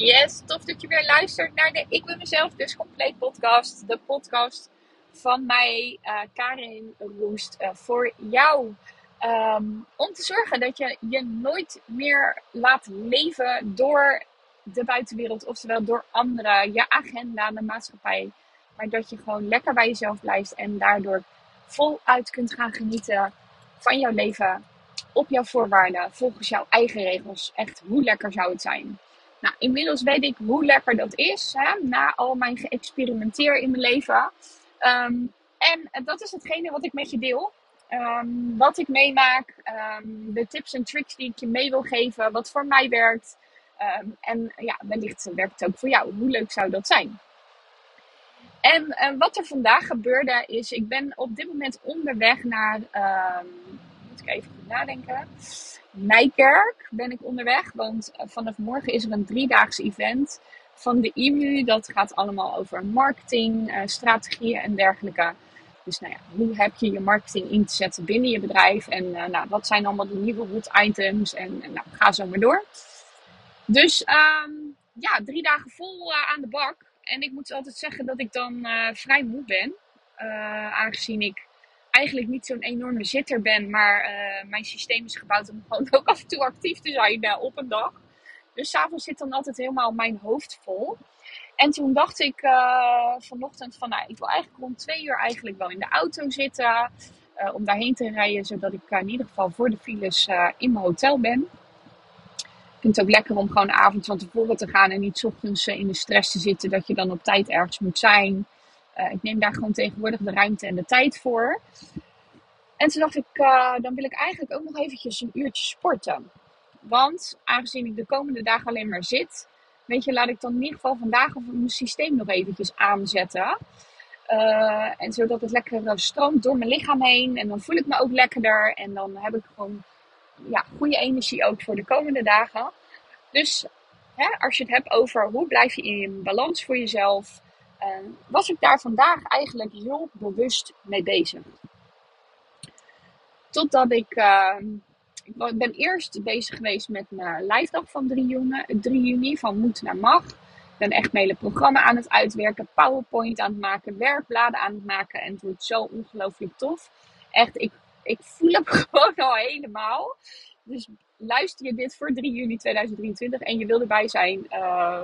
Yes, tof dat je weer luistert naar de Ik ben mezelf dus compleet podcast. De podcast van mij, uh, Karin Roest, uh, voor jou. Um, om te zorgen dat je je nooit meer laat leven door de buitenwereld, oftewel door anderen, je agenda, de maatschappij. Maar dat je gewoon lekker bij jezelf blijft en daardoor voluit kunt gaan genieten van jouw leven op jouw voorwaarden, volgens jouw eigen regels. Echt, hoe lekker zou het zijn? Nou, inmiddels weet ik hoe lekker dat is, hè, na al mijn geëxperimenteer in mijn leven. Ehm, en dat is hetgene wat ik met je deel. Ehm, wat ik meemaak, um, de tips en tricks die ik je mee wil geven, wat voor mij werkt. en ja, wellicht werkt het ook voor jou. Hoe leuk zou dat zijn? En uh, wat er vandaag gebeurde is, ik ben op dit moment onderweg naar, ik even goed nadenken. Nijkerk ben ik onderweg. Want eh, vanaf morgen is er een driedaags event van de IMU. Dat gaat allemaal over marketing, uh, strategieën en dergelijke. Dus nou ja, hoe heb je je marketing in te zetten binnen je bedrijf? En uh, nou, wat zijn allemaal de nieuwe hot items? En, nou, ga zo maar door. Dus um, ja, drie dagen vol aan de bak. En ik moet altijd zeggen dat ik dan vrij moe ben. aangezien ik eigenlijk niet zo'n enorme zitter ben, maar uh, mijn systeem is gebouwd om gewoon ook af en toe actief te zijn uh, op een dag. Dus s'avonds zit dan altijd helemaal mijn hoofd vol. En toen dacht ik uh, vanochtend van, nou, ik wil eigenlijk rond twee uur eigenlijk wel in de auto zitten. om daarheen te rijden, zodat ik in ieder geval voor de files in mijn hotel ben. Ik vind het ook lekker om gewoon avond van tevoren te gaan en niet ochtends in de stress te zitten dat je dan op tijd ergens moet zijn. Uh, ik neem daar gewoon tegenwoordig de ruimte en de tijd voor. En toen dacht ik, uh, dan wil ik eigenlijk ook nog eventjes een uurtje sporten. Want aangezien ik de komende dagen alleen maar zit, weet je, laat ik dan in ieder geval vandaag mijn systeem nog eventjes aanzetten. Uh, en zodat het lekker stroomt door mijn lichaam heen. En dan voel ik me ook lekkerder. En dan heb ik gewoon ja, goede energie ook voor de komende dagen. Dus hè, als je het hebt over hoe blijf je in balans voor jezelf was ik daar vandaag eigenlijk heel bewust mee bezig. Totdat ik, uh, ik ben eerst bezig geweest met mijn lijfdag van 3 juni, 3 juni van moet naar mag. Ik ben echt mijn hele programma aan het uitwerken, PowerPoint aan het maken, werkbladen aan het maken. En het wordt zo ongelooflijk tof. Echt, ik, ik voel hem gewoon al helemaal. Dus luister je dit voor 3 juni 2023 en je wil erbij zijn, uh,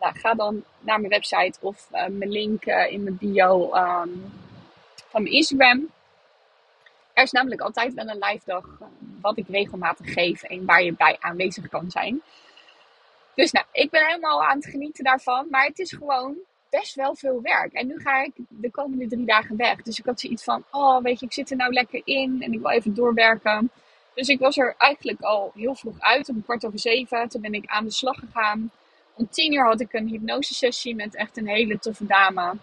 nou, ga dan naar mijn website of uh, mijn link uh, in mijn bio um, van mijn Instagram. Er is namelijk altijd wel een live dag uh, wat ik regelmatig geef en waar je bij aanwezig kan zijn. Dus nou, ik ben helemaal aan het genieten daarvan. Maar het is gewoon best wel veel werk. En nu ga ik de komende drie dagen weg. Dus ik had zoiets van, oh weet je, ik zit er nou lekker in en ik wil even doorwerken. Dus ik was er eigenlijk al heel vroeg uit, om kwart over zeven. Toen ben ik aan de slag gegaan om tien uur had ik een hypnosesessie met echt een hele toffe dame.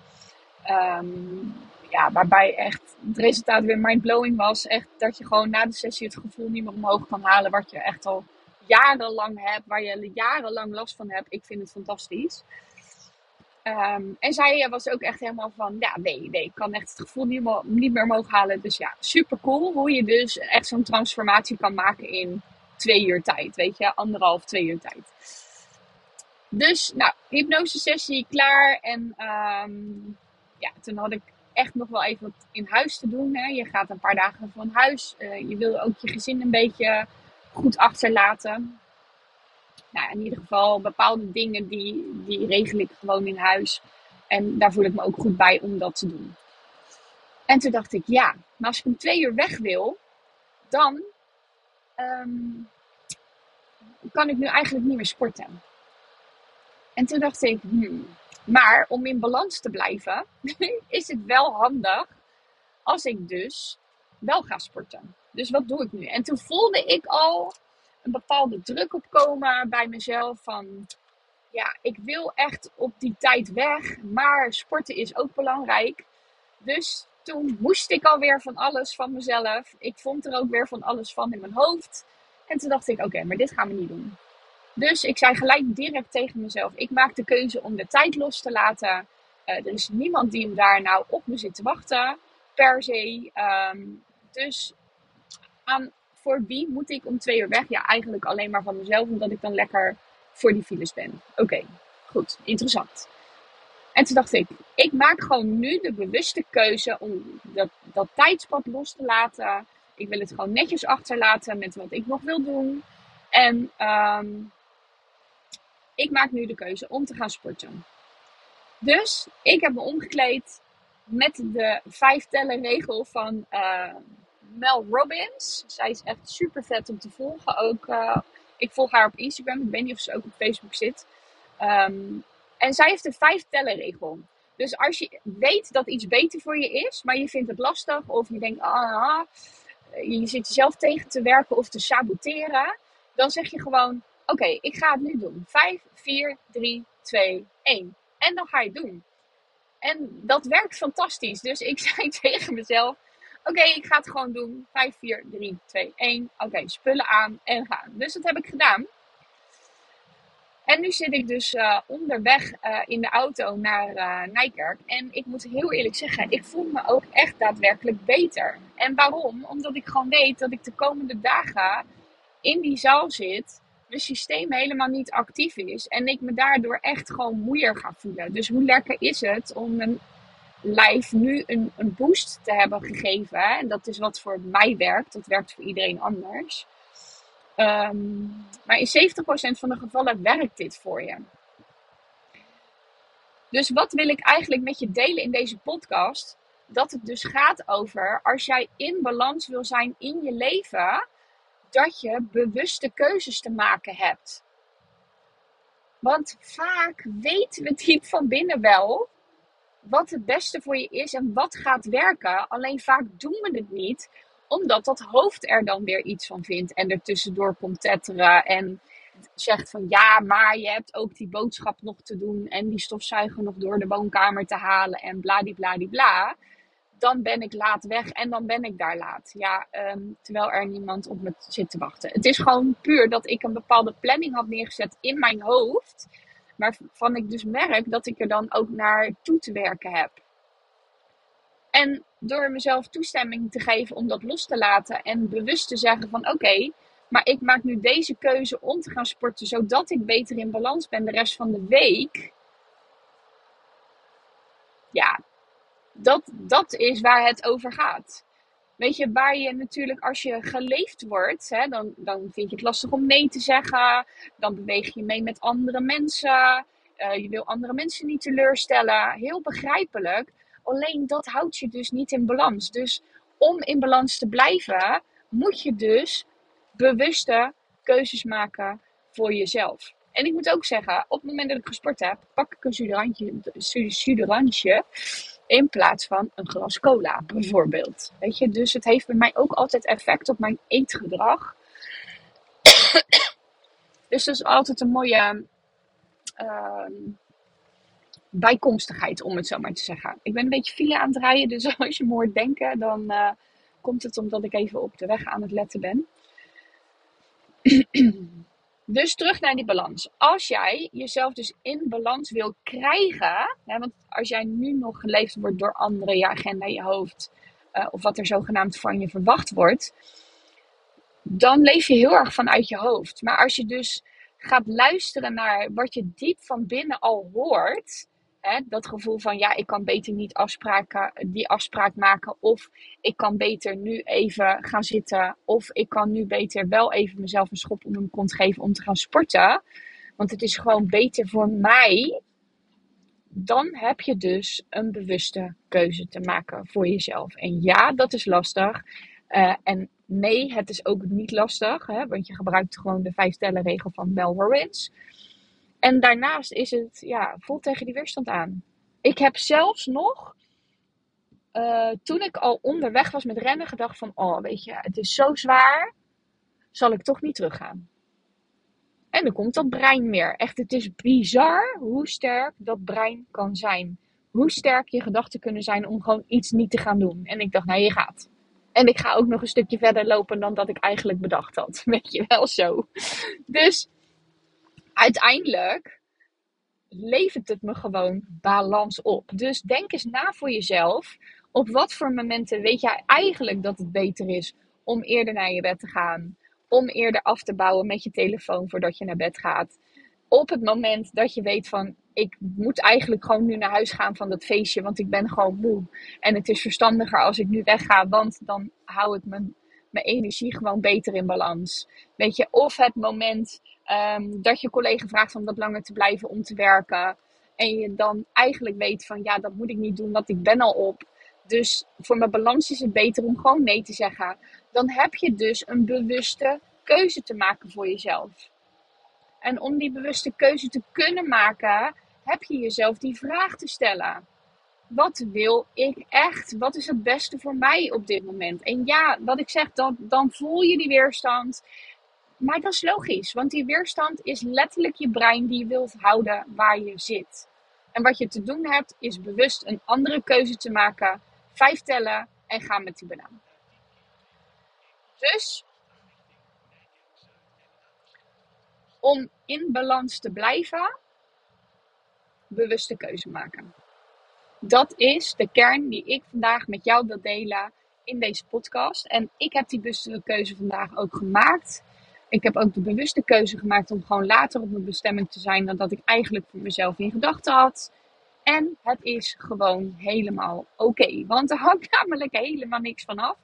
Um, ja, waarbij echt het resultaat weer mindblowing was. Echt dat je gewoon na de sessie het gevoel niet meer omhoog kan halen. Wat je echt al jarenlang hebt. Waar je jarenlang last van hebt. Ik vind het fantastisch. Um, en zij was ook echt helemaal van, ja, nee, nee, ik kan echt het gevoel niet meer, niet meer omhoog halen. Dus ja, super cool hoe je dus echt zo'n transformatie kan maken in twee uur tijd. Weet je, anderhalf, twee uur tijd. Dus, nou, hypnose sessie klaar. En um, ja, toen had ik echt nog wel even wat in huis te doen. Hè. Je gaat een paar dagen van huis. Uh, je wil ook je gezin een beetje goed achterlaten. Nou, in ieder geval bepaalde dingen die, die regel ik gewoon in huis. En daar voel ik me ook goed bij om dat te doen. En toen dacht ik, ja, maar als ik om twee uur weg wil, dan um, kan ik nu eigenlijk niet meer sporten. En toen dacht ik, hmm, maar om in balans te blijven, is het wel handig als ik dus wel ga sporten. Dus wat doe ik nu? En toen voelde ik al een bepaalde druk opkomen bij mezelf van, ja, ik wil echt op die tijd weg, maar sporten is ook belangrijk. Dus toen moest ik alweer van alles van mezelf. Ik vond er ook weer van alles van in mijn hoofd. En toen dacht ik, oké, maar dit gaan we niet doen. Dus ik zei gelijk direct tegen mezelf: ik maak de keuze om de tijd los te laten. Uh, er is niemand die hem daar nou op me zit te wachten, per se. Um, dus aan, voor wie moet ik om twee uur weg? Ja, eigenlijk alleen maar van mezelf, omdat ik dan lekker voor die files ben. Oké, goed, interessant. En toen dacht ik, ik maak gewoon nu de bewuste keuze om dat, dat tijdspad los te laten. Ik wil het gewoon netjes achterlaten met wat ik nog wil doen. En ehm, ik maak nu de keuze om te gaan sporten. Dus ik heb me omgekleed met de vijf tellen regel van uh, Mel Robbins. Zij is echt super vet om te volgen. Ook, uh, ik volg haar op Instagram. Ik weet niet of ze ook op Facebook zit. Um, en zij heeft een vijf tellen regel. Dus als je weet dat iets beter voor je is, maar je vindt het lastig of je denkt, ah, ah je zit jezelf tegen te werken of te saboteren, dan zeg je gewoon, oké, ik ga het nu doen. 5, 4, 3, 2, 1. En dan ga je het doen. En dat werkt fantastisch. Dus ik zei tegen mezelf, oké, ik ga het gewoon doen. 5, 4, 3, 2, 1. Oké, spullen aan en gaan. Dus dat heb ik gedaan. En nu zit ik dus uh, onderweg uh, in de auto naar uh, Nijkerk. En ik moet heel eerlijk zeggen, ik voel me ook echt daadwerkelijk beter. En waarom? Omdat ik gewoon weet dat ik de komende dagen in die zaal zit. Mijn systeem helemaal niet actief is. En ik me daardoor echt gewoon moeier ga voelen. Dus hoe lekker is het om mijn lijf nu een, een boost te hebben gegeven. En dat is wat voor mij werkt. Dat werkt voor iedereen anders. Um, maar in 70% van de gevallen werkt dit voor je. Dus wat wil ik eigenlijk met je delen in deze podcast? Dat het dus gaat over als jij in balans wil zijn in je leven, dat je bewuste keuzes te maken hebt. Want vaak weten we diep van binnen wel wat het beste voor je is en wat gaat werken. Alleen vaak doen we het niet omdat dat hoofd er dan weer iets van vindt en er tussendoor komt tetteren en zegt van ja, maar je hebt ook die boodschap nog te doen en die stofzuiger nog door de woonkamer te halen en bladibladibla. Dan ben ik laat weg en dan ben ik daar laat. Ja, um, terwijl er niemand op me zit te wachten. Het is gewoon puur dat ik een bepaalde planning had neergezet in mijn hoofd. Waarvan ik dus merk dat ik er dan ook naar toe te werken heb. En door mezelf toestemming te geven om dat los te laten en bewust te zeggen van oké, maar ik maak nu deze keuze om te gaan sporten zodat ik beter in balans ben de rest van de week. Ja, dat, dat is waar het over gaat. Weet je, waar je natuurlijk als je geleefd wordt, hè, dan, dan vind je het lastig om nee te zeggen. Dan beweeg je mee met andere mensen. Uh, je wil andere mensen niet teleurstellen. Heel begrijpelijk. Alleen dat houdt je dus niet in balans. Dus om in balans te blijven, moet je dus bewuste keuzes maken voor jezelf. En ik moet ook zeggen, op het moment dat ik gesport heb, pak ik een suderantje in plaats van een glas cola, bijvoorbeeld. Weet je, dus het heeft bij mij ook altijd effect op mijn eetgedrag. dus dat is altijd een mooie uh, bijkomstigheid, om het zo maar te zeggen. Ik ben een beetje file aan het rijden, dus als je me hoort denken, dan uh, komt het omdat ik even op de weg aan het letten ben. dus terug naar die balans. Als jij jezelf dus in balans wil krijgen, hè, want als jij nu nog geleefd wordt door anderen, je agenda, je hoofd, uh, of wat er zogenaamd van je verwacht wordt, dan leef je heel erg vanuit je hoofd. Maar als je dus gaat luisteren naar wat je diep van binnen al hoort, Dat gevoel van ja, ik kan beter niet afspraken, die afspraak maken. Of ik kan beter nu even gaan zitten. Of ik kan nu beter wel even mezelf een schop onder mijn kont geven om te gaan sporten. Want het is gewoon beter voor mij. Dan heb je dus een bewuste keuze te maken voor jezelf. En ja, dat is lastig. Uh, en nee, het is ook niet lastig. Hè, want je gebruikt gewoon de vijf regel van Mel Robbins. En daarnaast is het, ja, vol tegen die weerstand aan. Ik heb zelfs nog, uh, toen ik al onderweg was met rennen, gedacht van, oh, weet je, het is zo zwaar, zal ik toch niet teruggaan. En dan komt dat brein meer. Echt, het is bizar hoe sterk dat brein kan zijn. Hoe sterk je gedachten kunnen zijn om gewoon iets niet te gaan doen. En ik dacht, nou, je gaat. En ik ga ook nog een stukje verder lopen dan dat ik eigenlijk bedacht had. Weet je wel zo. Dus uiteindelijk levert het me gewoon balans op. Dus denk eens na voor jezelf. Op wat voor momenten weet jij eigenlijk dat het beter is om eerder naar je bed te gaan? Om eerder af te bouwen met je telefoon voordat je naar bed gaat. op het moment dat je weet van ik moet eigenlijk gewoon nu naar huis gaan van dat feestje, want ik ben gewoon moe. En het is verstandiger als ik nu wegga, want dan hou ik mijn, mijn energie gewoon beter in balans. Weet je, of het moment ehm, dat je collega vraagt om wat langer te blijven om te werken. En je dan eigenlijk weet van ja, dat moet ik niet doen, want ik ben al op. Dus voor mijn balans is het beter om gewoon nee te zeggen. Dan heb je dus een bewuste keuze te maken voor jezelf. En om die bewuste keuze te kunnen maken, heb je jezelf die vraag te stellen. Wat wil ik echt? Wat is het beste voor mij op dit moment? En ja, wat ik zeg, dan, dan voel je die weerstand. Maar dat is logisch, want die weerstand is letterlijk je brein die wilt houden waar je zit. En wat je te doen hebt, is bewust een andere keuze te maken, vijf tellen en gaan met die banaan. Dus om in balans te blijven, bewuste keuze maken. Dat is de kern die ik vandaag met jou wil delen in deze podcast. En ik heb die bewuste keuze vandaag ook gemaakt. Ik heb ook de bewuste keuze gemaakt om gewoon later op mijn bestemming te zijn dan dat ik eigenlijk voor mezelf in gedachten had. En het is gewoon helemaal oké. Want er hangt namelijk helemaal niks van af.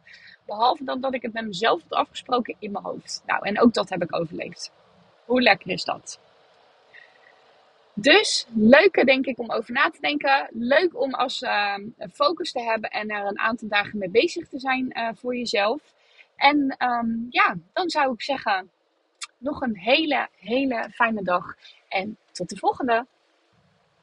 Behalve dan dat ik het met mezelf had afgesproken in mijn hoofd. Nou, en ook dat heb ik overleefd. Hoe lekker is dat? Dus leuke denk ik om over na te denken. Leuk om als uh, focus te hebben en er een aantal dagen mee bezig te zijn uh, voor jezelf. En um, ja, dan zou ik zeggen, nog een hele, hele fijne dag. En tot de volgende.